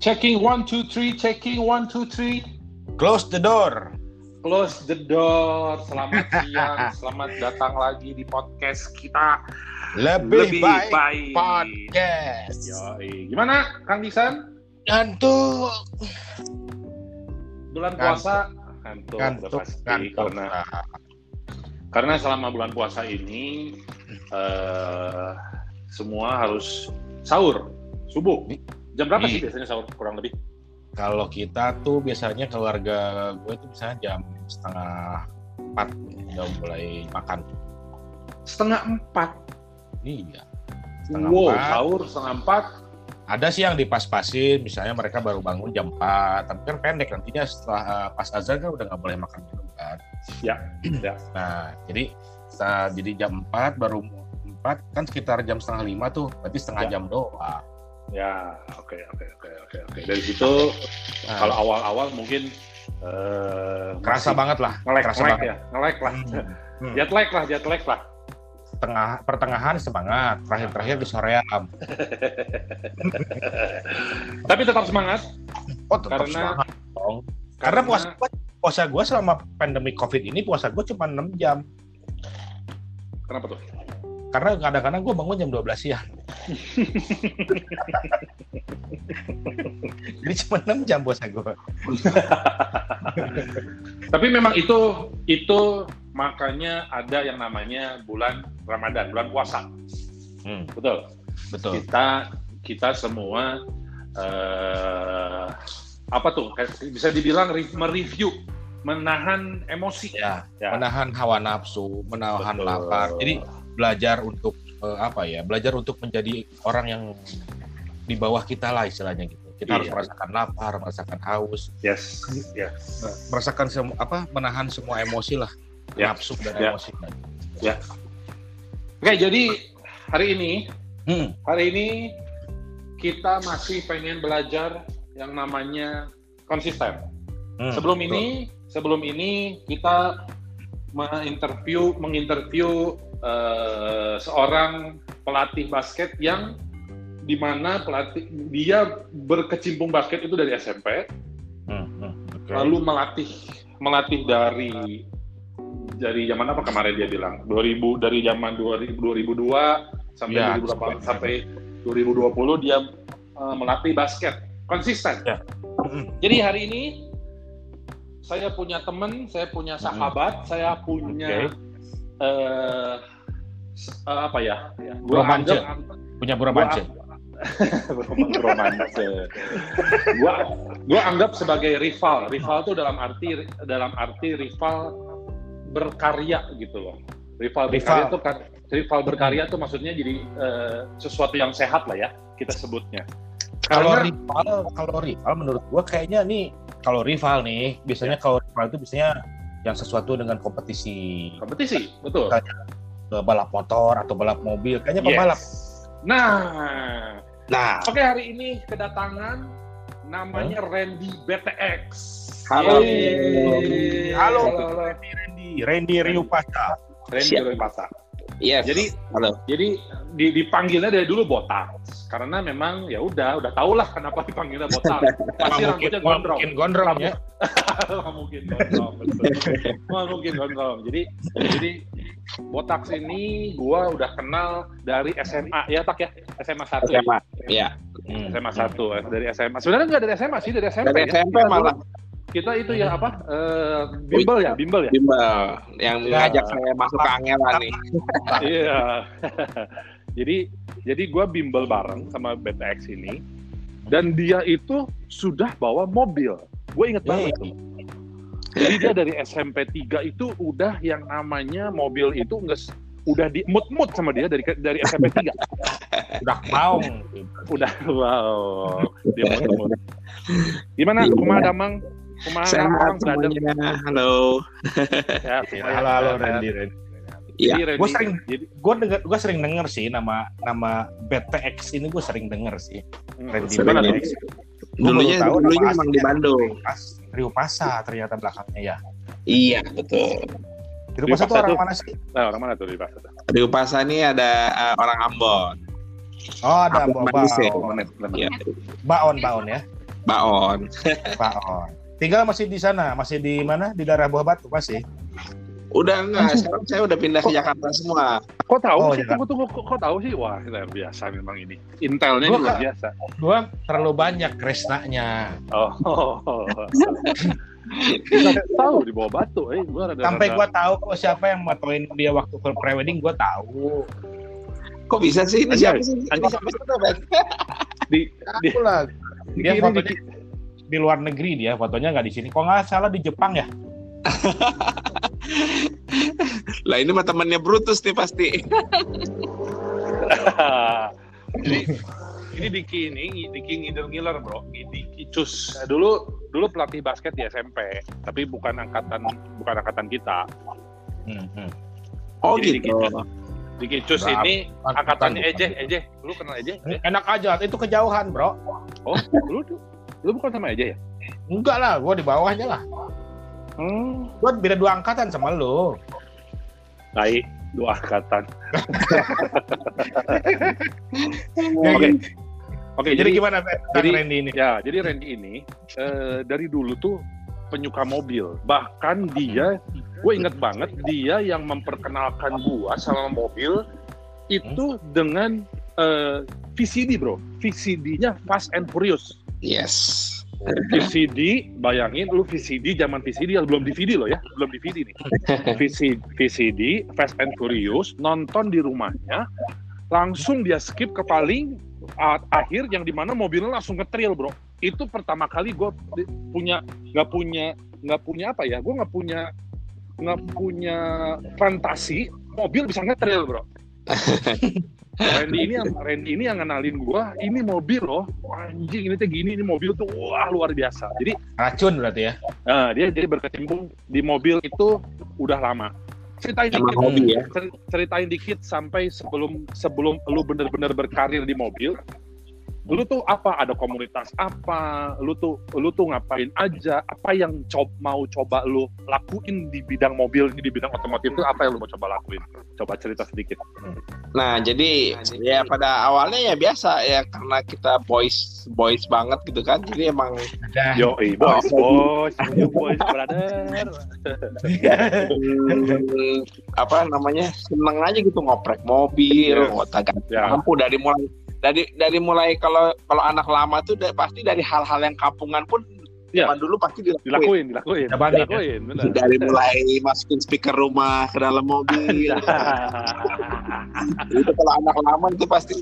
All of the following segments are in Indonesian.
Checking one two three, checking one two three. Close the door. Close the door. Selamat siang, selamat datang lagi di podcast kita. Lebih, Lebih baik, baik. podcast. Yoi. Gimana, Kang Disan? Ngantuk. Bulan Ngantuk. puasa? Udah Ngantuk, pasti. ngantuk. Karena, karena selama bulan puasa ini, eh, semua harus sahur, subuh. Jam berapa sih Iya. biasanya sahur kurang lebih? Kalau kita tuh biasanya keluarga gue tuh misalnya jam setengah empat udah mulai makan. Setengah empat. Iya. Setengah Wow, empat. sahur setengah empat. Ada sih yang dipas-pasin, misalnya mereka baru bangun jam 4, tapi kan pendek nantinya setelah uh, pas azan kan udah nggak boleh makan minum kan. Ya, ya. Nah, jadi jadi jam 4 baru 4 kan sekitar jam setengah lima tuh, berarti setengah Ya. jam doang. Ya, oke, oke, oke, oke, oke. Dari situ, Nah, kalau awal-awal mungkin eh, kerasa banget lah, ngelek, kerasa ngelek banget. ya, ngelek lah. Hmm. Hmm. Jet lag lah, jet lag lah. Tengah pertengahan semangat, terakhir-terakhir di soream. Tapi tetap semangat Oh, tetap Karena- semangat dong. Karena puasa gua, puasa gua selama pandemi Covid ini puasa gua cuma 6 jam. Kenapa tuh? Karena kadang-kadang gua bangun jam 12 siang. Jadi cuma 6 jam puasa gua. Tapi memang itu itu makanya ada yang namanya bulan Ramadan, bulan puasa. Hmm, Betul. betul. Kita kita semua eh apa tuh? Bisa dibilang re- mereview, menahan emosi. Ya, Ya. menahan hawa nafsu, menahan Betul. lapar. Jadi belajar untuk eh, apa ya? Belajar untuk menjadi orang yang di bawah kita lah istilahnya gitu. Kita harus Iya. merasakan lapar, merasakan haus, Yes, yes. merasakan semua apa? Menahan semua emosi lah, Ya. nafsu dan Ya. emosi. Oke, jadi hari ini Hmm, hari ini kita masih pengen belajar yang namanya konsisten. hmm, sebelum betul. ini, sebelum ini kita menginterview menginterview eh, seorang pelatih basket yang di mana pelatih dia berkecimpung basket itu dari SMP, Hmm, hmm, oke. lalu melatih melatih dari dari zaman apa kemarin dia bilang 2000 dari zaman 2000 2002 sampai Ya, 2008 sampai- sampai 2020 dia eh, melatih basket konsisten. Ya. Hmm, Jadi hari ini saya punya teman, saya punya sahabat, saya punya eh s- eh, apa ya? Gua Bromance. anggap punya bromance. bromance. gua gua anggap sebagai rival. Rival itu dalam arti dalam arti rival berkarya gitu loh. Rival berkarya Rival. itu kan rival berkarya itu maksudnya jadi eh, sesuatu yang sehat lah ya kita sebutnya. Kalau rival, kalau rival menurut gua kayaknya nih kalau rival nih biasanya Ya. kalau rival itu biasanya yang sesuatu dengan kompetisi kompetisi, betul. eh, balap motor atau balap mobil kayaknya Yes. pembalap. Nah, Nah, Oke hari ini kedatangan namanya Randy BTX. Halo. Halo. halo, halo. Randy, Randy Riupasa. Randy Siap. Rempasa. Yes. Jadi halo. jadi di- dipanggilnya dari dulu botak karena memang ya udah udah tau lah kenapa dipanggilnya botak. Pasti rambutnya gondrong. mungkin gondrong ya. Nggak mungkin gondrong. betul. Nggak mungkin gondrong. Jadi jadi botak ini gua udah kenal dari SMA ya tak ya SMA satu. ya? SMA. Ya. Hmm. SMA satu dari SMA. Sebenarnya nggak dari SMA sih dari SMP. Dari ya. SMP malah. Kita itu ya apa? eh, bimbel ya, bimbel ya. Bimbel yang Ya. ngajak saya masuk ke Angela nih. Iya. jadi jadi gue bimbel bareng sama BTX ini dan dia itu sudah bawa mobil. Gue inget banget tuh. Jadi dia dari SMP 3 itu udah yang namanya mobil itu nggak udah di mood-mood sama dia dari dari SMP 3. Udah mau. Udah wow. Dia mood-mood. Gimana Iya. Kumaha Damang? Kumaha Sehat orang brother? semuanya. Halo. Ya, Halo halo Randy. Randy. Iya. Randy- Gue sering jadi gue denger gue sering denger sih nama nama BTX ini gue sering denger sih. hmm, Randy Sering ya. Dulunya tahu dulunya nama emang di Bandung. Rio- Rio Pasa ternyata belakangnya ya. Iya, betul. Rio Pasa tuh Pasa orang mana sih? Nah, orang mana tuh di Pasar? Di Upasa ini ada eh, orang Ambon. Oh ada Ambon Mbak Manis ya. Baon. Baon Baon ya. Baon. Pak On. Tinggal masih di sana, masih di mana? Di daerah Buah Batu masih. Udah enggak, sekarang saya udah pindah ke Jakarta semua. Kok tahu Oh, sih? Tunggu, tunggu. Kok, kok tahu sih? Wah, luar biasa memang ini. Intelnya ini Gua luar biasa. Gua terlalu banyak kresnanya. Oh, Bisa tahu di bawah batu. Eh, gua rada, Sampai rada- gua tahu kok siapa yang motoin dia waktu ke prewedding gua tahu. Kok bisa sih ini siapa sih? Ini siapa sih, di, di, Aku lah. Dia fotonya di luar negeri dia, fotonya nggak di sini. Kok nggak salah di Jepang ya? Lah ini mah temannya Brutus nih pasti. Jadi ini Diki ini Diki ngider ngiler bro, Diki cus. Nah, dulu dulu pelatih basket di SMP, tapi bukan angkatan bukan angkatan kita. Hmm, hmm. Oh Jadi gitu. dikit. Diki cus Berapa? ini angkatannya Bukan, Eje, bukan. Eje. Lu kenal Eje? Eh, Enak aja, itu kejauhan bro. Oh, lu lu bukan sama Eje ya? Enggak lah, gua di bawahnya lah. Hmm. Gua beda dua angkatan sama lu. Baik, dua angkatan. Oke. gitu. Oke, Jadi jadi gimana jadi- Randy ini? Ya, jadi Randy ini eh, dari dulu tuh penyuka mobil. Bahkan dia, gue inget banget dia yang memperkenalkan gua sama mobil itu dengan eh, VCD bro. VCD-nya Fast and Furious. Yes. VCD, bayangin lu VCD zaman VCD ya belum DVD loh ya, belum DVD nih. VCD, VCD Fast and Furious nonton di rumahnya, langsung dia skip ke paling a- akhir yang di mana mobilnya langsung ngetril bro. Itu pertama kali gue punya nggak punya nggak punya apa ya, gue nggak punya nggak punya fantasi mobil bisa ngetril bro. Randy ini yang Randy ini yang ngenalin gua ini mobil loh anjing ini tuh gini ini mobil tuh wah luar biasa jadi Racun berarti ya? Nah, dia jadi berkecimpung di mobil itu udah lama. Ceritain Emang dikit, hobi ya. cer- ceritain dikit sampai sebelum sebelum lu bener-bener berkarir di mobil. Lu tuh apa? Ada komunitas apa? Lu tuh lu tuh ngapain aja? Apa yang cob mau coba lu lakuin di bidang mobil di bidang otomotif itu apa yang lu mau coba lakuin? Coba cerita sedikit. Nah, jadi ya pada awalnya ya biasa ya karena kita boys boys banget gitu kan. Jadi emang. Yo, boys, boys, yo, boys, brother. hmm, apa namanya seneng aja gitu ngoprek mobil, Yes. ngotak Ya. lampu dari mulai dari dari mulai kalau kalau anak lama tuh da- pasti dari hal-hal yang kampungan pun Iya. zaman dulu pasti dilakuin. Dilakuin, dilakuin, nih, dilakuin, benar. Dari mulai masukin speaker rumah ke dalam mobil. itu kalau anak lama itu pasti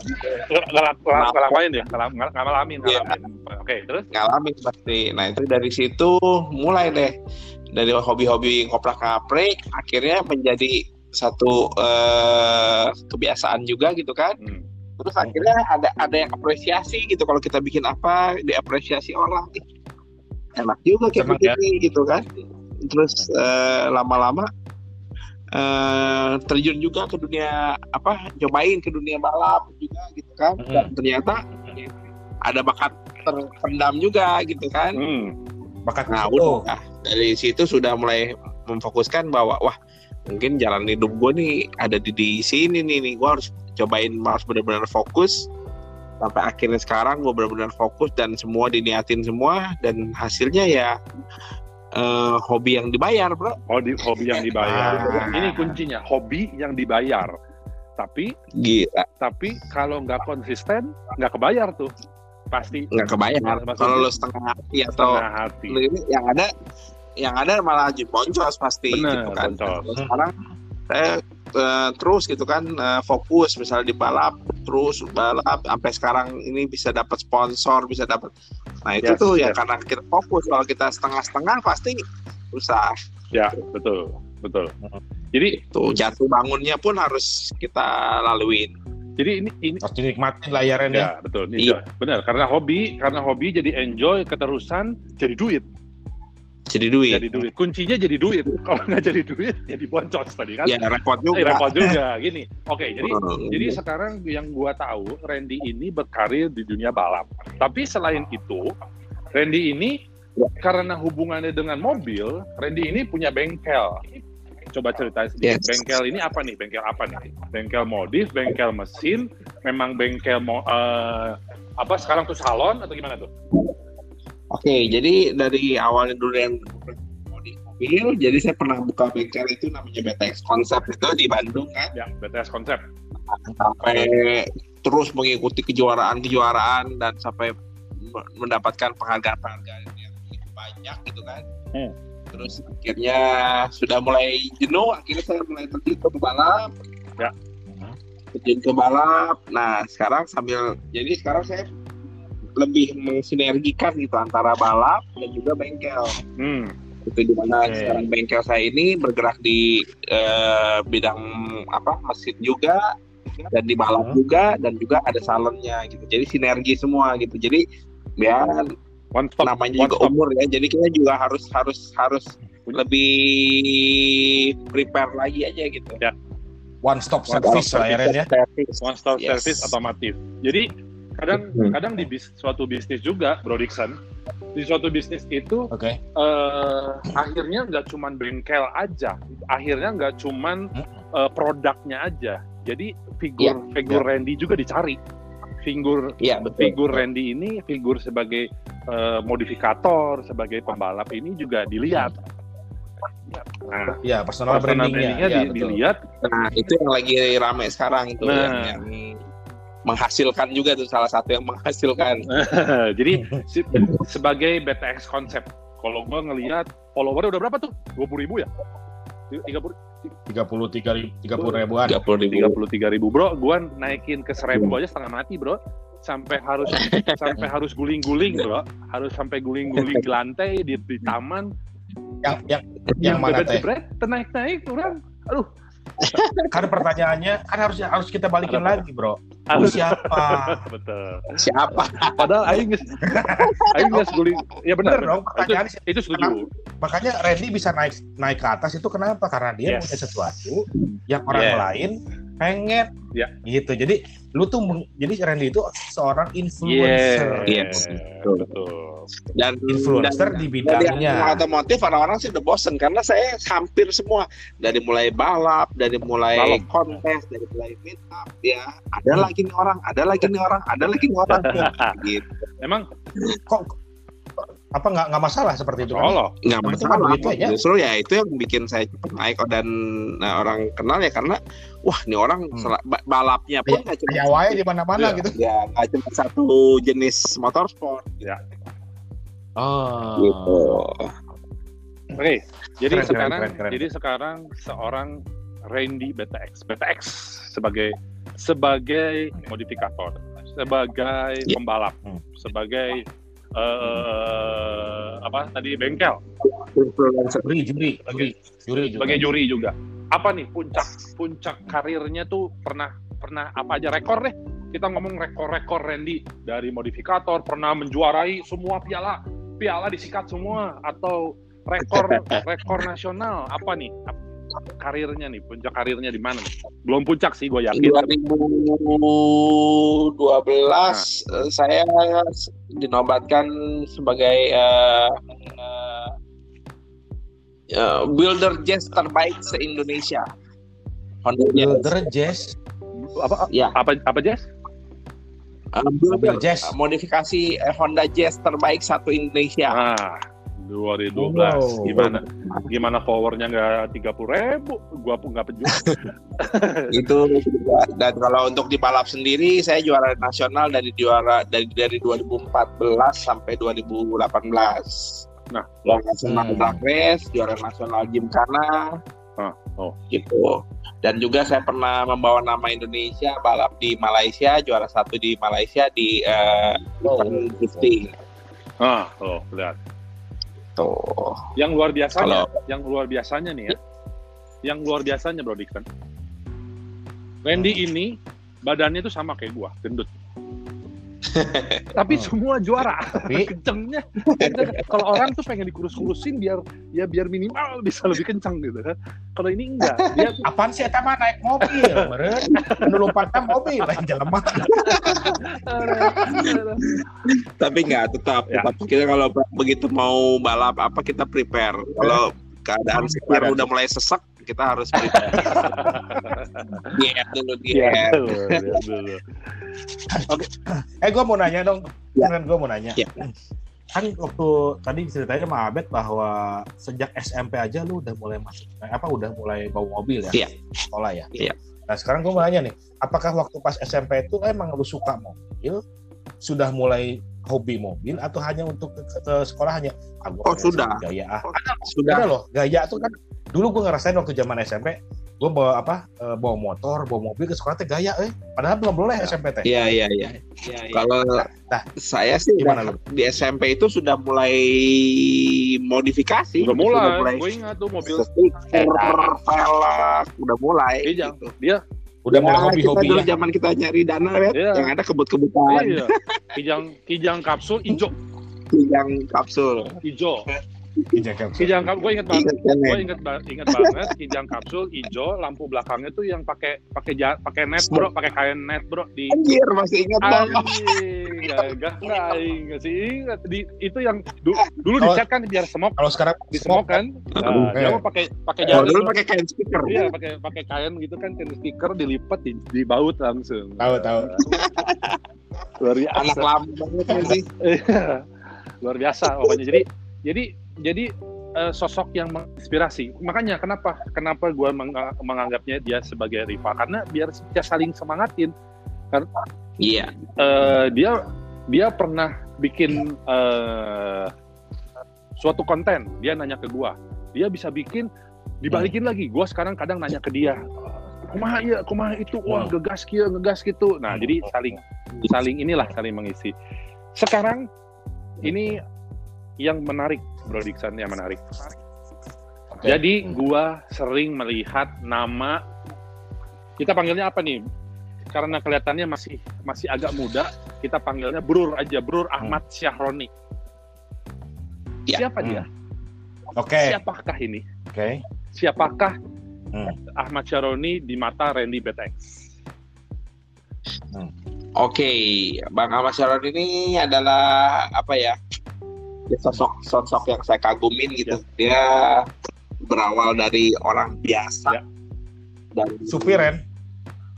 ngalamin ya ngalam- ngal- ngalamin Iya. ngalamin oke terus ngalamin pasti. Nah itu dari situ mulai deh dari hobi-hobi ngoprak-ngaprik akhirnya menjadi satu eh, kebiasaan juga gitu kan. Hmm. Terus akhirnya ada ada yang apresiasi gitu kalau kita bikin apa diapresiasi orang. Enak juga kayak ya. begini gitu kan. Terus eh, lama-lama eh, terjun juga ke dunia apa cobain ke dunia balap juga gitu kan. Hmm. Dan ternyata ada bakat terpendam juga gitu kan. Hmm. Bakat Nah, udah Nah, dari situ sudah mulai memfokuskan bahwa wah mungkin jalan hidup gue nih ada di, di sini nih nih gue harus cobain harus benar-benar fokus. Sampai akhirnya sekarang gue benar-benar fokus dan semua diniatin semua. Dan hasilnya ya eh, hobi yang dibayar bro. Hobi hobi yang dibayar. Ah. ini kuncinya hobi yang dibayar. Tapi gila. tapi kalau nggak konsisten nggak kebayar tuh. Pasti nggak kebayar. Kalau lo setengah hati atau setengah hati. lo ini yang ada yang ada malah jadi boncos pasti Bener, gitu kan. boncos. Sekarang saya eh, terus gitu kan eh, fokus misalnya di balap terus balap sampai sekarang ini bisa dapat sponsor bisa dapat nah itu Yes, tuh ya yes. karena kita fokus. Kalau kita setengah-setengah pasti susah. Ya betul betul. Jadi tuh jatuh bangunnya pun harus kita laluin. Jadi ini ini Harus dinikmatin layarnya. ya betul. Ini Iya. benar karena hobi karena hobi jadi enjoy keterusan jadi duit jadi duit jadi duit kuncinya jadi duit kalau nggak jadi duit jadi boncos tadi kan ya repot Eh, juga repot juga gini oke jadi Hmm. Jadi sekarang yang gua tahu Randy ini berkarir di dunia balap. Tapi selain itu, Randy ini Ya. karena hubungannya dengan mobil, Randy ini punya bengkel. Coba ceritain sedikit. Yes. Bengkel ini apa nih? Bengkel apa nih? Bengkel modif, bengkel mesin, memang bengkel mo- eh, apa sekarang tuh salon atau gimana tuh? Oke, jadi dari awalnya dulu yang mobil, jadi saya pernah buka bengkel itu namanya BTX Concept itu di Bandung kan, Ya, BTS konsep. sampai terus mengikuti kejuaraan-kejuaraan dan sampai me- mendapatkan penghargaan-penghargaan yang banyak gitu kan. Hmm. Terus akhirnya sudah mulai jenuh, akhirnya saya mulai terjun ke balap. Ya. Terjun ke balap. Nah, sekarang sambil jadi sekarang saya lebih mensinergikan gitu antara balap dan juga bengkel. Hmm. Itu di mana Oke. sekarang bengkel saya ini bergerak di eh, bidang apa mesin juga dan di balap Hmm. juga dan juga ada salonnya gitu. Jadi sinergi semua gitu. Jadi ya One stop. namanya one juga stop. umur ya. Jadi kita juga harus harus harus lebih prepare lagi aja gitu. One stop One service stop lah ya ya. Service. one stop service otomotif. Jadi kadang Hmm. kadang di bis, suatu bisnis juga, Bro Dixon, di suatu bisnis itu Oke. eh, akhirnya nggak cuman bengkel aja, akhirnya nggak cuman Hmm. eh, produknya aja. Jadi figur Iya, figur Randy juga dicari. Figur Iya betul. figur Randy ini figur sebagai eh, modifikator, sebagai pembalap ini juga dilihat. Nah, Ya, personal, personal brandingnya. brandingnya ya, di- betul. dilihat Nah itu yang lagi rame sekarang itu Nah. yang, yang menghasilkan juga tuh salah satu yang menghasilkan. Jadi si- sebagai BTX konsep, kalau gue ngelihat followernya udah berapa tuh? 20 ribu ya? 30 33 ribu, 30 ribuan. 30 ribu. 33 ribu bro, gue naikin ke seribu aja setengah mati bro, sampai harus sampai harus guling-guling bro, harus sampai guling-guling di lantai di, di taman, Yang yang yang mana teh? naik-naik orang, aduh, Kan pertanyaannya kan harus harus kita balikin Ada lagi, Bro. Harus siapa? betul. Siapa? Padahal Aing Aing nges guling, ya benar, dong, pertanyaan itu, itu setuju. Makanya Randy bisa naik naik ke atas itu kenapa? Karena dia Yes. punya sesuatu yang orang Yeah. lain pengen. Ya. Gitu. Jadi lu tuh jadi Randy itu seorang influencer. Yeah, Yes, betul. betul. Dan Influencer dan- di dari bidangnya. otomotif orang-orang sih udah bosen karena saya hampir semua dari mulai balap, dari mulai Balap. kontes, dari mulai meet up ya ada Hmm. lagi nih orang, ada lagi nih orang, ada lagi nih orang gitu. Emang Kok apa nggak nggak masalah seperti itu? kan? Allah, nggak Yang penting masalah duit aja. justru ya itu yang bikin saya cepat naik dan nah, orang kenal ya karena wah nih orang Hmm. sel- balapnya pun nggak cuma Ya di mana-mana Iya. gitu. ya nggak cuma satu jenis motorsport Oh. gitu Oke, jadi Keren, sekarang keren, keren. jadi sekarang seorang Randy BTX, BTX sebagai sebagai modifikator, sebagai Ya. pembalap, Hmm. sebagai eh, apa tadi bengkel, influencer. Juri, juri, juri, juri juga. sebagai juri juga. Apa nih puncak puncak karirnya tuh pernah pernah apa aja? Rekor deh? Kita ngomong rekor-rekor Randy. Dari modifikator pernah menjuarai semua piala, piala disikat semua. Atau rekor rekor nasional. Apa nih karirnya nih puncak karirnya di mana nih belum puncak sih gue yakin 2012 eh, saya dinobatkan sebagai eh, eh, eh, builder jazz terbaik se Indonesia. Honda Jazz. Builder Jazz, apa Ya, apa apa eh, mobil builder Jazz. eh, modifikasi eh, Honda Jazz terbaik satu Indonesia. ah 2012 Wow. gimana gimana powernya nggak tiga puluh ribu gue pun nggak penjual Itu dan kalau untuk di balap sendiri saya juara nasional dari juara dari dari 2014 sampai 2018. Nah. juara nasional Hmm. drag race, juara nasional gymkhana, Ah, oh. gitu. Dan juga saya pernah membawa nama Indonesia balap di Malaysia, juara satu di Malaysia di eh, event drifting. ah oh lihat Tuh. yang luar biasanya Kalau- yang luar biasanya nih ya. Yang luar biasanya Bro Dixon. Randy ini badannya tuh sama kayak gua gendut tapi Hmm. semua juara Tapi kencengnya kenceng. kalau orang tuh pengen dikurus-kurusin biar ya biar minimal bisa lebih kenceng gitu kan kalau ini enggak dia apaan sih eta mah naik mobil, meureun. Anu lompatna mobil lain jelema. Tapi nggak tetap, Ya. tetap kita kalau begitu mau balap apa kita prepare. Kalau keadaan setir udah mulai sesek, kita harus prepare. diet dulu diet. dulu, dulu. Eh gua mau nanya dong. Ya. Beneran gua mau nanya. Ya. kan waktu tadi ceritanya sama Abed bahwa sejak SMP aja lu udah mulai masuk eh, apa udah mulai bawa mobil ya Iya. sekolah ya Iya. nah sekarang gue mau nanya nih apakah waktu pas SMP itu emang lu suka mobil sudah mulai hobi mobil atau hanya untuk ke, ke- sekolah hanya ah, Oh, sudah. gaya ah Sudah ada loh gaya tuh kan dulu gue ngerasain waktu zaman SMP gue bawa apa eh, bawa motor bawa mobil ke sekolah teh gaya eh padahal belum boleh SMP teh Iya iya iya. Kalau Nah, saya sih gimana lu? di SMP itu sudah mulai modifikasi, Udah mulai, gue ingat tuh mobil stiker, velg, udah mulai. Iya. gitu. dia udah mulai Ya, kita hobi-hobi dulu ya zaman kita nyari dana ya, Iya. yang ada kebut-kebutan, iya kijang kijang kapsul hijau yang kapsul. hijau Kijang- kijang kapsul gue inget banget Ingat kan, gue inget, ba- inget banget kijang kapsul hijau lampu belakangnya tuh yang pakai pakai pakai net bro pakai kain net bro di Anjir, masih ingat bang. anjing gak gak sih ingat di itu yang du- dulu Oh. dicat kan biar semok kalau sekarang di semok kan nah, Oke. dia mau pakai pakai Kalau jarum dulu pakai kain speaker. iya pakai pakai kain gitu kan kain stiker dilipat di, di baut langsung Tahu, tahu. luar biasa Anak lama banget sih. Iya. luar biasa pokoknya jadi jadi jadi eh, sosok yang menginspirasi. Makanya kenapa? Kenapa gue menganggapnya dia sebagai rival? Karena biar kita saling semangatin. Iya. Eh, dia dia pernah bikin eh, suatu konten. Dia nanya ke gue dia bisa bikin dibalikin lagi. Gue sekarang kadang nanya ke dia kumaha ya kumaha itu? Wah Hmm. ngegas kia ngegas gitu. Nah jadi saling saling inilah saling mengisi. Sekarang ini yang menarik Bro Dixon yang menarik. Oke. jadi gua sering melihat nama kita panggilnya apa nih? Karena kelihatannya masih masih agak muda kita panggilnya Brur aja Brur Ahmad Syahroni. Ya. siapa dia? Oke, siapakah ini? Oke. siapakah Hmm. Ahmad Syahroni di mata Randy Betex? Oke, Bang Ahmad Syaron ini adalah apa ya? Dia sosok sosok yang saya kagumin gitu. Dia berawal dari orang biasa Ya. dan Supir Ren.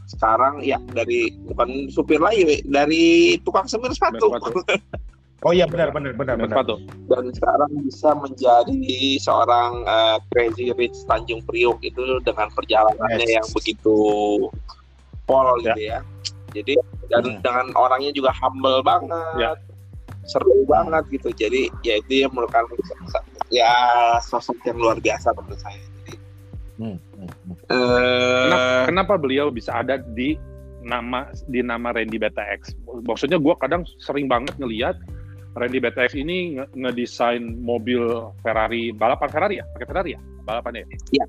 sekarang ya dari bukan supir lagi, dari tukang semir sepatu. Sepatu. Oh iya benar benar benar benar. sepatu dan sekarang bisa menjadi seorang eh, Crazy Rich Tanjung Priok itu dengan perjalanannya Yes. yang begitu pol gitu ya. Jadi dan Hmm. dengan orangnya juga humble banget, Ya. Seru banget gitu. Jadi ya itu yang merupakan ya sosok yang luar biasa menurut saya. Jadi, Hmm, hmm, hmm. eh, Kenapa, kenapa beliau bisa ada di nama di nama Randy BTX? Maksudnya gue kadang sering banget ngelihat Randy BTX ini nge- ngedesain mobil Ferrari balapan Ferrari ya, pakai Ferrari ya, balapannya. ya?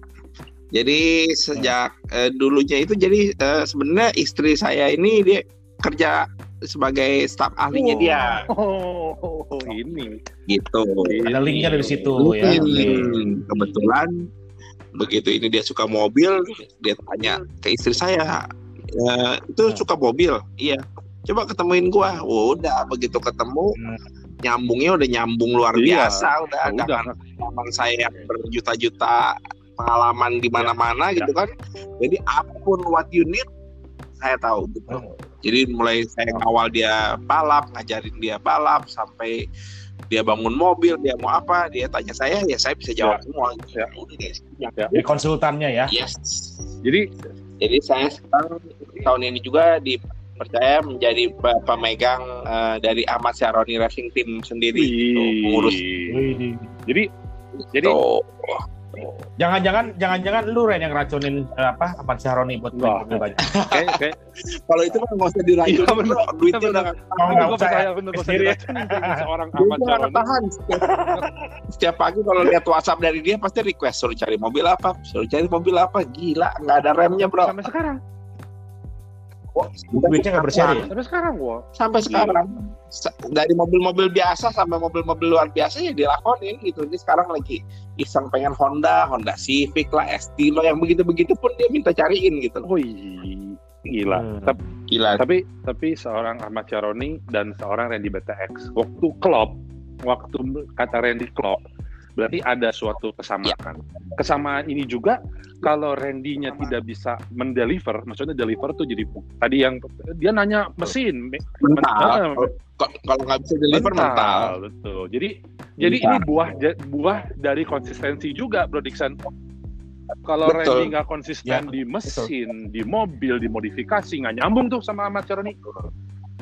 Jadi sejak eh, dulunya itu jadi eh, sebenarnya istri saya ini dia kerja sebagai staf ahlinya dia Oh, oh, oh, ini. gitu. Ada linknya dari situ ya. Hmm. Kebetulan begitu ini dia suka mobil, dia tanya ke istri saya, "E, itu suka mobil? Iya. Coba ketemuin gua. Oh, udah begitu ketemu Hmm. nyambungnya udah nyambung luar Iya. biasa, udah Oh, ada udah. pengalaman saya yang berjuta-juta pengalaman di mana-mana Ya. gitu kan. Jadi apa pun what you need saya tahu gitu. Hmm. Jadi mulai saya ngawal dia balap, ngajarin dia balap sampai dia bangun mobil, dia mau apa, dia tanya saya, ya saya bisa jawab semua. Ya. Udah deh. Ya. Jadi konsultannya ya. Yes. Jadi Jadi saya sekarang tahun ini juga dipercaya menjadi pe- pemegang eh, dari Ahmad Syaroni Racing Team sendiri, gitu, pengurus. Wih, jadi jadi Tuh. Jangan-jangan jangan-jangan lu Ren yang racunin eh, apa Ahmad Syahroni buat Wah. mobil banyak. Kalau itu kan nggak usah diracun, Iya, bener. bro. Duitnya Bener. udah Oh, Bener, nggak gua usah percaya ya. bener Sendiri. seorang Dia Ahmad nggak Syahroni tahan. Setiap, setiap pagi kalau lihat WhatsApp dari dia pasti request suruh cari mobil apa, suruh cari mobil apa. Gila, nggak ada remnya bro. sampai sekarang Duitnya nggak berseri. ya? sampai sekarang gua Sampai sekarang dari mobil-mobil biasa sampai mobil-mobil luar biasa ya dilakonin gitu. Ini sekarang lagi iseng pengen Honda, Honda Civic lah, Estilo yang begitu-begitu pun dia minta cariin gitu. Wih, gila. Hmm. Tapi, Gila. tapi tapi seorang Ahmad Syaroni dan seorang Randy BTX waktu klop, waktu kata Randy klop, berarti ada suatu kesamaan. Kesamaan ini juga kalau Randy-nya tidak bisa mendeliver, maksudnya deliver tuh jadi tadi yang dia nanya mesin, mental. Kalau kalau nggak bisa deliver mental. betul. Jadi jadi ini buah buah dari konsistensi juga, Bro Dixon. Kalau Betul. Randy nggak konsisten Ya, di mesin, di mobil, di modifikasi, nggak nyambung tuh sama Ahmad Syaroni.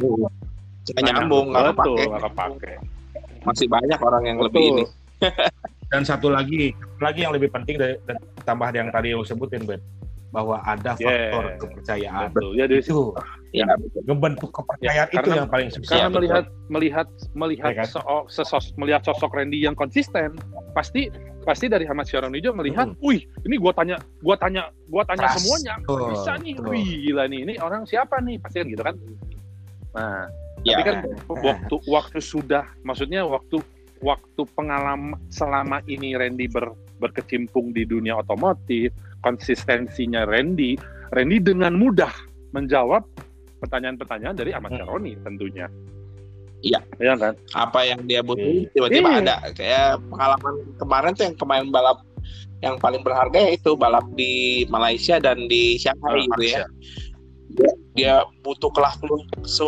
Nggak nyambung, nggak Betul, kepake. nggak kepake. Masih banyak orang yang lebih ini. Dan satu lagi, lagi yang lebih penting dari dan tambah yang tadi lo sebutin, Ben, bahwa ada faktor Yeah. kepercayaan. Betul. Ya dari Itu Ya, ngebentuk kepercayaan Ya, itu karena- yang paling susah. karena betul. melihat melihat melihat Ya kan? so- sesos- melihat sosok Randy yang konsisten pasti pasti dari Ahmad Syaroni juga melihat, wih ini gua tanya gua tanya gua tanya Trust. semuanya Betul, bisa nih, betul. wih gila nih ini orang siapa nih pasti kan gitu kan. Nah ya. tapi kan waktu waktu sudah maksudnya waktu waktu pengalaman selama ini Randy ber, berkecimpung di dunia otomotif konsistensinya Randy Randy dengan mudah menjawab pertanyaan-pertanyaan dari Ahmad Hmm. Syaroni tentunya. Iya. Iya kan? Apa yang dia butuhin tiba-tiba Iya. ada. Kayak pengalaman kemarin tuh yang kemarin balap yang paling berharga yaitu balap di Malaysia dan di Shanghai gitu ya. Dia, dia butuh kelas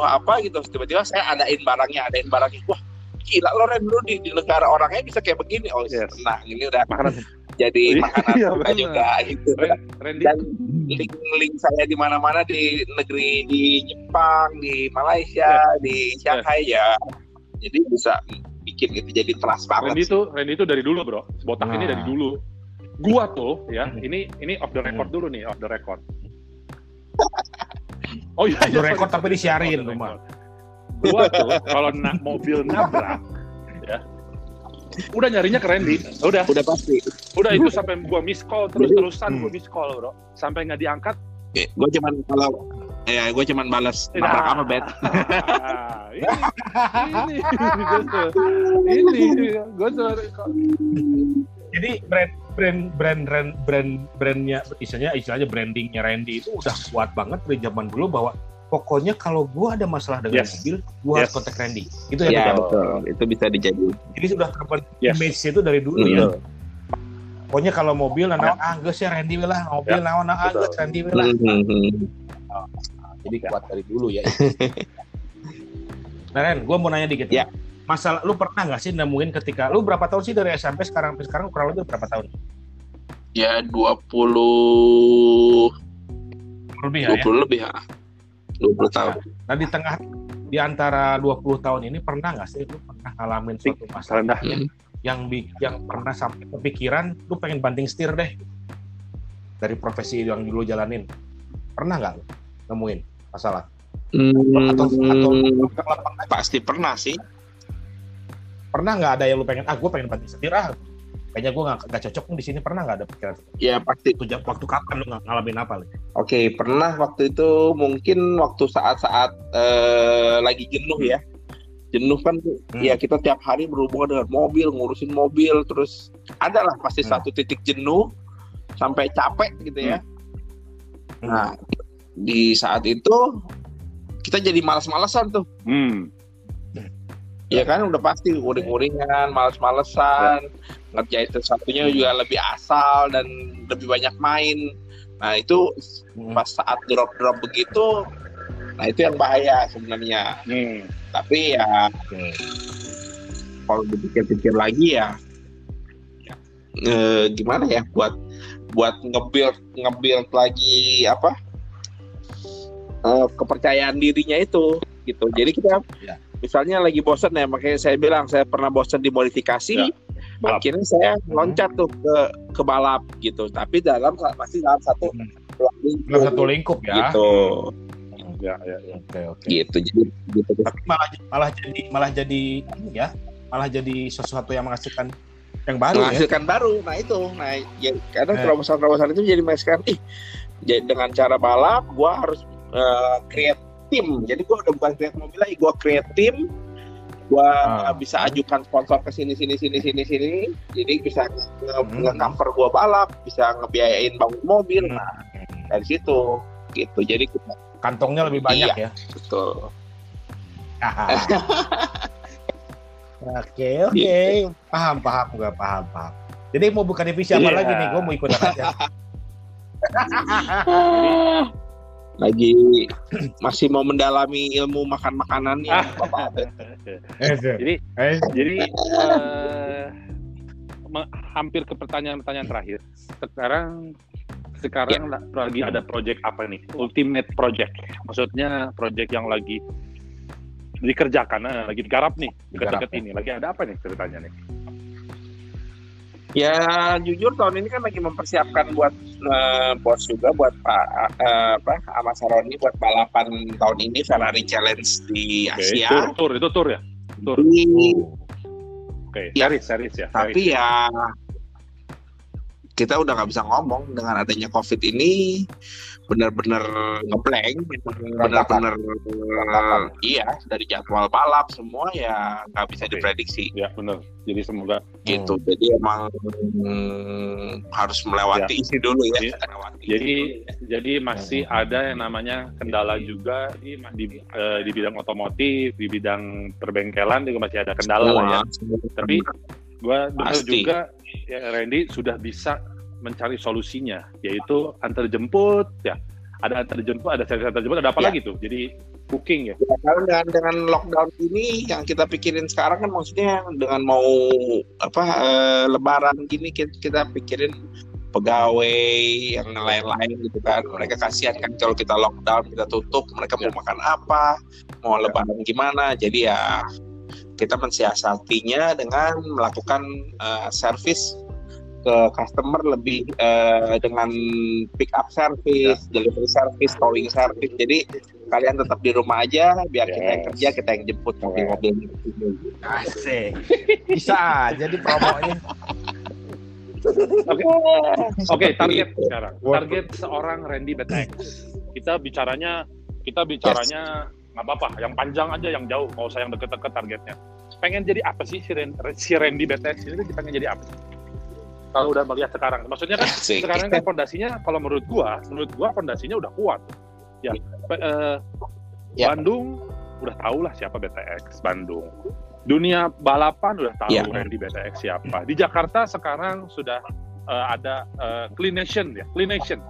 apa gitu. Tiba-tiba saya adain barangnya adain barangnya. Wah gila lo Ren lu di, di negara orangnya bisa kayak begini oh Yes. tenang ini udah makanan jadi Iya, makanan iya, juga gitu Ren- Randy dan link-link saya di mana-mana di negeri di Jepang, di Malaysia, di Shanghai ya. Jadi bisa bikin itu jadi trust banget. Randy itu Randy itu dari dulu bro botak ini Nah. dari dulu gua tuh ya Hmm. ini ini off the record Hmm. dulu nih off the record oh iya iya, sorry. tapi disiarin rumah. Gua tuh kalau na mobil nabrak ya udah nyarinya ke Randy. Udah. Udah pasti. udah itu sampai gua miss call terus terusan Hmm. gua miss call bro. Sampai nggak diangkat. Gue cuman kalau ya gue cuman balas nabrak apa bet. Ah, ini ini ini ini gue tuh Jadi brand brand brand brand brand brandnya istilahnya istilahnya brandingnya Randy itu udah kuat banget dari zaman dulu bahwa pokoknya kalau gua ada masalah dengan Yes. mobil, gua harus Yes. kontak Randy. Itu yang Ya betul. betul. Itu bisa dijadiin. Jadi sudah terbentuk Yes. image itu dari dulu ya. Betul. Pokoknya kalau mobil nah naon ah geus ya Randy we lah, mobil Ya, naon ah betul. geus Randy we lah. Mhm. Jadi kuat dari dulu ya. nah Ren, gua mau nanya dikit. Ya. Masalah lu pernah nggak sih nemuin ketika lu berapa tahun sih dari SMP sekarang sampai sekarang kurang lebih berapa tahun? Ya 20 Lebih ya. 20 lebih ya. 20 tahun. Nah di tengah di antara 20 tahun ini pernah nggak sih lu pernah ngalamin suatu masalah rendah Hmm. yang bi- yang pernah sampai kepikiran lu pengen banting setir deh. Dari profesi yang dulu jalanin. Pernah nggak lu nemuin masalah? Atau atau Hmm, pasti pernah sih. pernah nggak ada yang lu pengen ah gue pengen banting setir ah kayaknya gue nggak nggak cocok nih di sini pernah nggak ada pikiran Ya pasti itu jam- waktu kapan lu ngalamin apa? Oke, pernah waktu itu mungkin waktu saat-saat eh, lagi jenuh ya. Jenuh kan Hmm. ya kita tiap hari berhubungan dengan mobil, ngurusin mobil, terus ada lah pasti Hmm. satu titik jenuh sampai capek gitu ya. Hmm. Nah, di saat itu kita jadi malas-malasan tuh. hmm. Ya kan udah pasti uring-uringan, males-malesan, ngerjain sesuatunya juga lebih asal dan lebih banyak main. Nah, itu Hmm. pas saat drop-drop begitu nah itu yang bahaya sebenarnya Hmm. tapi ya Oke. kalau dipikir-pikir lagi ya, ya, eh, gimana ya buat buat nge-build nge-build lagi apa eh, kepercayaan dirinya itu gitu jadi kita Ya. Misalnya lagi bosan ya makanya saya bilang saya pernah bosan di modifikasi Ya, balap. akhirnya saya loncat tuh ke ke balap gitu. Tapi dalam pasti dalam satu Hmm. lingkup, Dalam satu lingkup ya? Gitu. Ya ya ya. Oke oke. Gitu jadi gitu. Tapi malah malah jadi malah jadi ya malah jadi sesuatu yang menghasilkan yang baru ya? Menghasilkan baru. Nah itu. Nah ya kadang Eh. terobosan-terobosan itu jadi menghasilkan ih jadi dengan cara balap gua harus eh, create tim jadi gua udah bukan create mobil lagi gua create tim gua Ah. bisa ajukan sponsor ke sini sini sini sini sini jadi bisa nge- Hmm. gua balap bisa ngebiayain bangun mobil Hmm. nah dari situ gitu jadi kita kantongnya lebih banyak ya betul Oke, oke. Paham, paham, gue paham, paham. Jadi mau buka divisi apa Iya. lagi nih? Gue mau ikut aja. Lagi masih mau mendalami ilmu makan makanannya Bapak Abed. Jadi Eh, jadi me- hampir ke pertanyaan-pertanyaan terakhir. Sekarang sekarang la- lagi ada project apa nih? Ultimate project. Maksudnya project yang lagi dikerjakan, nah, lagi digarap nih, dekat-dekat ini. Lagi ada apa nih ceritanya nih? Ya jujur tahun ini kan lagi mempersiapkan buat eh, bos juga buat Pak eh, apa Mas Aroni buat balapan tahun ini Ferrari Challenge di Oke, Asia. Tour, tour, itu tour ya? Tour. Di- Oke, Ya. series, series ya. series. tapi ya kita udah nggak bisa ngomong dengan adanya COVID ini benar-benar ngeblank, benar-benar iya dari jadwal balap semua ya nggak bisa Oke. diprediksi Ya, benar. Jadi semoga gitu. Jadi emang hmm, harus melewati ini dulu ya. Jadi- melewati. Jadi jadi masih ada yang namanya kendala juga di di, eh, di bidang otomotif, di bidang perbengkelan juga masih ada kendala lah ya. Semua. Tapi Pasti. juga ya Randy sudah bisa mencari solusinya yaitu antar jemput ya. Ada antar jemput, ada servis antar jemput, ada apa Ya. lagi tuh? Jadi booking ya. Ya, karena dengan, dengan lockdown ini yang kita pikirin sekarang kan maksudnya dengan mau apa eh, lebaran gini kita, kita pikirin pegawai yang lain-lain gitu kan mereka kasihan kan kalau kita lockdown kita tutup mereka mau Ya. makan apa mau lebaran gimana jadi ya kita mensiasatinya dengan melakukan eh, service ke customer lebih eh, dengan pick up service, delivery service, towing service. Jadi kalian tetap di rumah aja biar kita yang Yes. kerja kita yang jemput mobil mobil asik. Bisa aja di promonya. Oke. Oke, target sekarang. Target seorang Randy BTX. Kita bicaranya kita bicaranya nggak apa-apa, yang panjang aja, yang jauh, nggak usah yang deket-deket targetnya. Pengen jadi apa sih si, Ren- si Randy BTX ini pengen jadi apa sih? Kalau udah melihat sekarang, maksudnya kan Asik. sekarang kan fondasinya kalau menurut gua, menurut gua fondasinya udah kuat. Ya, eh, Ya. Bandung udah tahu lah siapa BTX Bandung. Dunia balapan udah tahu Ya. Randy BTX siapa. Di Jakarta sekarang sudah eh, ada Clean Nation ya, Clean Nation.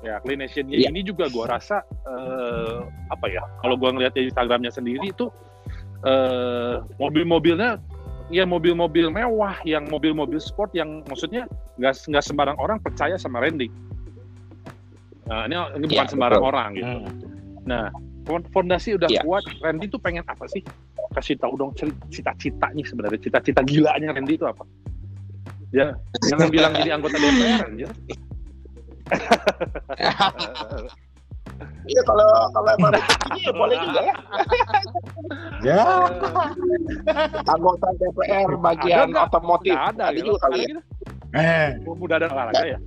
Ya, Clean Nation Ya. ini juga gua rasa eh, apa ya? Kalau gua ngeliat di Instagramnya sendiri itu eh, mobil-mobilnya ya mobil-mobil mewah, yang mobil-mobil sport yang maksudnya nggak nggak sembarang orang percaya sama Randy. Nah, ini, ini bukan Ya, sembarang betul. orang gitu. Hmm. Nah, fon- fondasi udah Ya. kuat. Randy tuh pengen apa sih? Kasih tahu dong cita-citanya sebenarnya. Cita-cita gilanya Randy itu apa? Ya, jangan bilang jadi anggota DPR anjir. Iya kalau kalau emang rezekinya ya boleh juga ya. Ya. Anggota DPR bagian Ada otomotif ada, ada gitu. juga kali ya. Eh, Muda dan olahraga ya.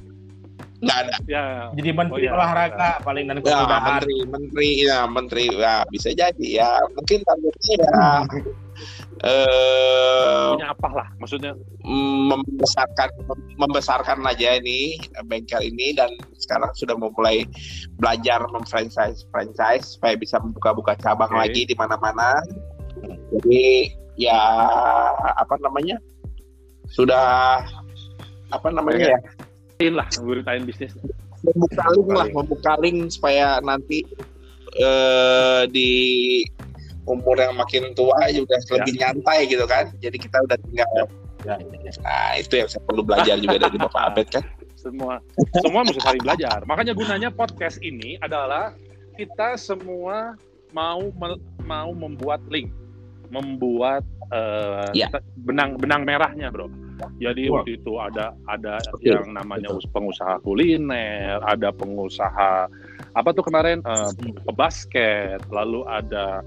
Nggak ada. Ya, jadi menteri Oh, iya. olahraga paling dan Ya, kemudahan. menteri, menteri, ya, menteri, ya bisa jadi ya. Mungkin targetnya ya eh, punya apa lah maksudnya. membesarkan membesarkan aja ini bengkel ini dan sekarang sudah memulai belajar memfranchise franchise supaya bisa membuka-buka cabang Oke. lagi di mana-mana. Jadi ya apa namanya sudah apa namanya ya Lain lah, nguritain bisnis. membuka link lah membuka link supaya nanti eh, di umur yang makin tua ya udah lebih nyantai gitu kan. Jadi kita udah tinggal Ya, ya, ya. Nah, itu yang saya perlu belajar juga dari Bapak Abed kan. semua semua mesti saling belajar makanya gunanya podcast ini adalah kita semua mau me- mau membuat link membuat eh, Ya. benang benang merahnya bro jadi Wah. waktu itu ada ada Oke, yang namanya betul. pengusaha kuliner ada pengusaha apa tuh kemarin eh, basket lalu ada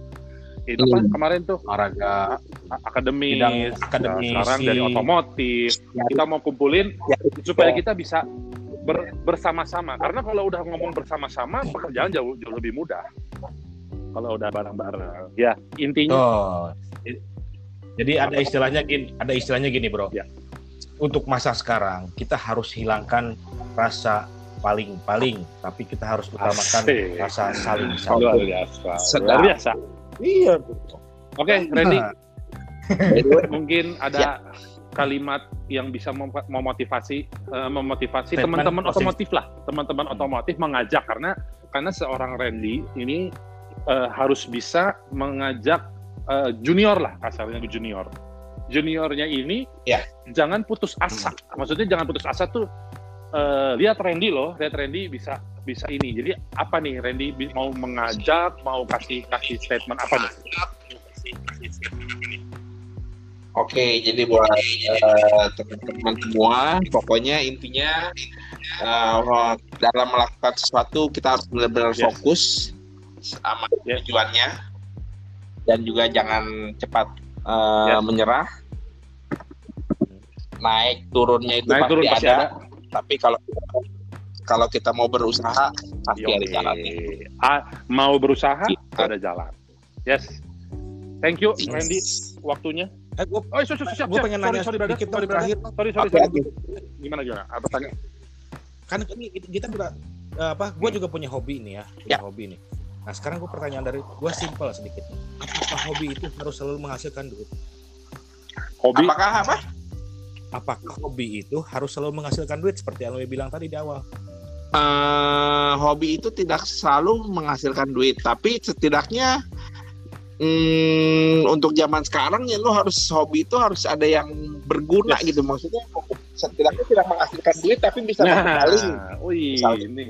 itu apa Hmm. kemarin tuh Olahraga akademis, Bidang Nah, akademisi. sekarang dari otomotif Ya. kita mau kumpulin Ya, supaya kita bisa ber- bersama-sama karena kalau udah ngomong bersama-sama pekerjaan jauh jauh lebih mudah kalau udah bareng-bareng ya intinya Tuh. Jadi ada istilahnya gini, ada istilahnya gini, Bro. Ya. Untuk masa sekarang, kita harus hilangkan rasa paling-paling, tapi kita harus utamakan Asik. rasa saling luar saling. biasa luar biasa Iya. oke Randy. Mungkin ada kalimat yang bisa mem- memotivasi eh, memotivasi teman-teman otomotif lah. Teman-teman otomotif mengajak karena karena seorang Randy ini eh, harus bisa mengajak eh, junior lah kasarnya junior. Juniornya ini Ya. jangan putus asa. Maksudnya jangan putus asa tuh eh, lihat Randy loh lihat Randy bisa bisa ini jadi apa nih Randy mau mengajak mau kasih kasih statement apa nih Oke, jadi buat eh, teman-teman semua, pokoknya intinya eh, dalam melakukan sesuatu kita harus benar-benar Yes. fokus sama Yes. tujuannya dan juga jangan cepat eh, Yes. menyerah. Naik turunnya itu naik pasti, turun pasti ada, ada tapi kalau kalau kita mau berusaha pasti ada jalannya. Ah, mau berusaha Gitu. ada jalan. Yes. Thank you Randy waktunya. Eh, gue Oh, siap, siap, siap. Gue siap. pengen sorry, nanya sorry, sedikit sorry, terakhir. Sorry, sorry, sorry. Gimana gimana? Apa tanya? kan ini kita eh, apa gue juga punya hobi nih ya punya Ya. hobi nih nah sekarang gue pertanyaan dari gue simpel sedikit apakah hobi itu harus selalu menghasilkan duit Hobi. Apakah apa? Apakah hobi itu harus selalu menghasilkan duit seperti yang lo bilang tadi di awal eh, hobi itu tidak selalu menghasilkan duit, tapi setidaknya hmm, untuk zaman sekarang ya lo harus hobi itu harus ada yang berguna Yes. gitu maksudnya setidaknya tidak menghasilkan duit tapi bisa kembali Nah, wih, Misalnya. ini.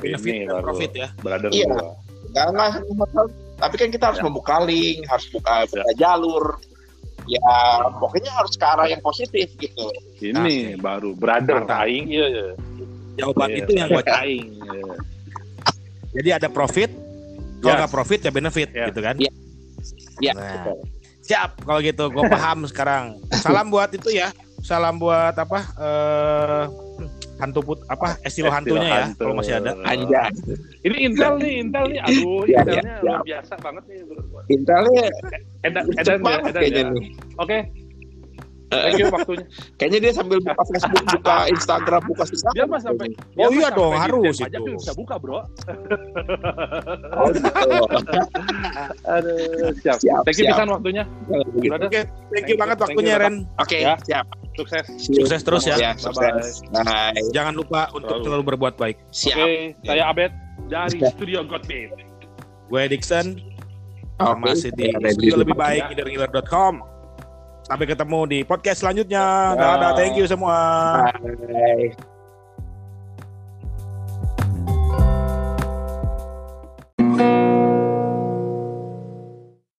benefit Ini dan profit ya Brother Iya. karena tapi kan kita harus Ya. membuka link, harus buka, buka jalur. Ya, pokoknya harus ke arah yang positif gitu. Ini baru brother aing iya iya. jawaban Iya, itu yang brother aing. iya. jadi ada profit kalau Yes. nggak profit ya benefit Yes. gitu kan Iya. Iya, Nah, betul. siap kalau gitu gue paham sekarang salam buat itu ya salam buat apa eh hantu put apa estilo hantunya ya hantu. kalau masih ada Anjay. Ini Intel nih, Intel nih. Aduh, Iya, Intelnya iya, luar biasa banget nih. bro. Intelnya Edan, lucu edan ya, edan kayaknya ya. nih. Oke. Thank you waktunya. Kayaknya dia sambil buka Facebook, buka Instagram, buka Instagram. Dia mah sampai dia Oh iya sampai dong, harus Pajak itu. tuh bisa buka, Bro. Oh, gitu. Aduh, siap. Siap, Thank you pisan waktunya. Oke, thank you banget Thank you, waktunya. Ren. Oke, Ya. siap. Sukses. Sukses terus ya. ya sukses. Bye. Bye. Jangan lupa untuk selalu, selalu berbuat baik. Siap. Okay, ya. saya Abed dari Siap. Studio Godbeat. Gue Dixon. Oh, okay. Masih di studio lebih baik ya. ngiler.com. Sampai ketemu di podcast selanjutnya. Dadah, thank you semua. Bye. Bye.